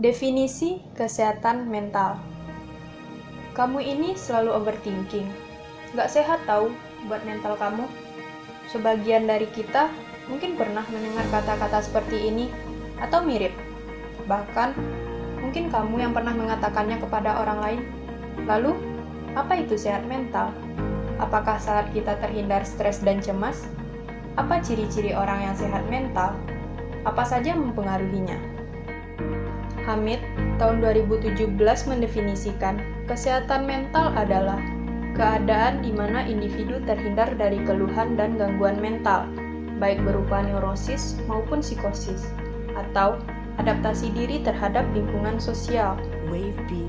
Definisi kesehatan mental. Kamu ini selalu overthinking. Gak sehat tahu buat mental kamu. Sebagian dari kita mungkin pernah mendengar kata-kata seperti ini atau mirip. Bahkan mungkin kamu yang pernah mengatakannya kepada orang lain. Lalu, apa itu sehat mental? Apakah saat kita terhindar stres dan cemas? Apa ciri-ciri orang yang sehat mental? Apa saja mempengaruhinya? Hamid tahun 2017 mendefinisikan kesehatan mental adalah keadaan di mana individu terhindar dari keluhan dan gangguan mental, baik berupa neurosis maupun psikosis, atau adaptasi diri terhadap lingkungan sosial.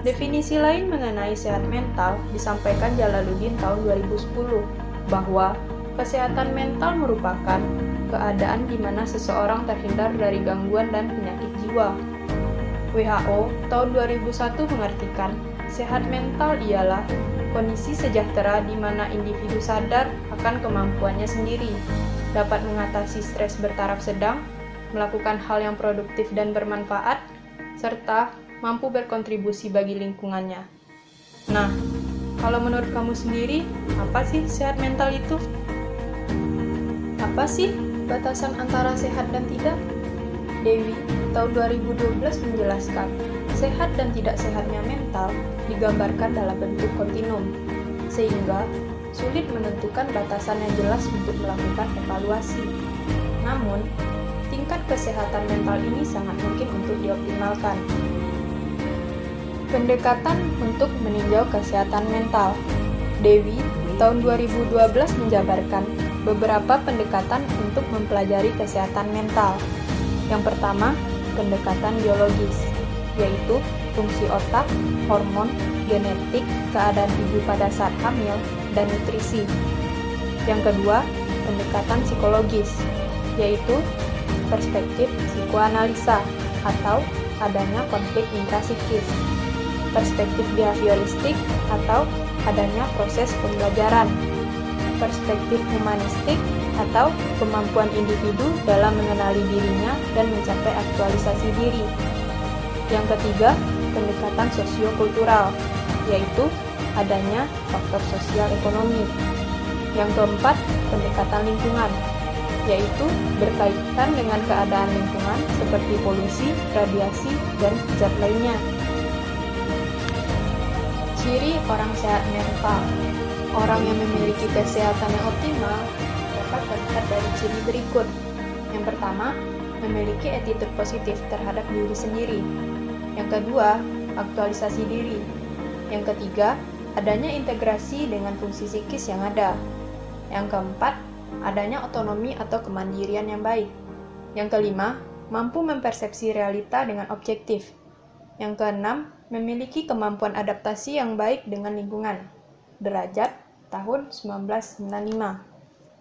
Definisi lain mengenai sehat mental disampaikan Jalaluddin tahun 2010 bahwa kesehatan mental merupakan keadaan di mana seseorang terhindar dari gangguan dan penyakit jiwa, WHO tahun 2001 mengartikan sehat mental ialah kondisi sejahtera di mana individu sadar akan kemampuannya sendiri, dapat mengatasi stres bertaraf sedang, melakukan hal yang produktif dan bermanfaat, serta mampu berkontribusi bagi lingkungannya. Nah, kalau menurut kamu sendiri, apa sih sehat mental itu? Apa sih batasan antara sehat dan tidak? Dewi tahun 2012 menjelaskan, sehat dan tidak sehatnya mental digambarkan dalam bentuk kontinum, sehingga sulit menentukan batasan yang jelas untuk melakukan evaluasi. Namun, tingkat kesehatan mental ini sangat mungkin untuk dioptimalkan. Pendekatan untuk meninjau kesehatan mental Dewi tahun 2012 menjabarkan beberapa pendekatan untuk mempelajari kesehatan mental. Yang pertama, pendekatan biologis, yaitu fungsi otak, hormon, genetik, keadaan ibu pada saat hamil, dan nutrisi. Yang kedua, pendekatan psikologis, yaitu perspektif psikoanalisa atau adanya konflik intrasikis, perspektif behavioristik atau adanya proses pembelajaran, perspektif humanistik atau kemampuan individu dalam mengenali dirinya dan mencapai aktualisasi diri. Yang ketiga, pendekatan sosiokultural, yaitu adanya faktor sosial ekonomi. Yang keempat, pendekatan lingkungan, yaitu berkaitan dengan keadaan lingkungan seperti polusi, radiasi, dan zat lainnya. Ciri orang sehat mental Orang yang memiliki kesehatan yang optimal dapat terlihat dari ciri berikut. Yang pertama, memiliki attitude positif terhadap diri sendiri. Yang kedua, aktualisasi diri. Yang ketiga, adanya integrasi dengan fungsi psikis yang ada. Yang keempat, adanya otonomi atau kemandirian yang baik. Yang kelima, mampu mempersepsi realita dengan objektif. Yang keenam, memiliki kemampuan adaptasi yang baik dengan lingkungan. Derajat tahun 1995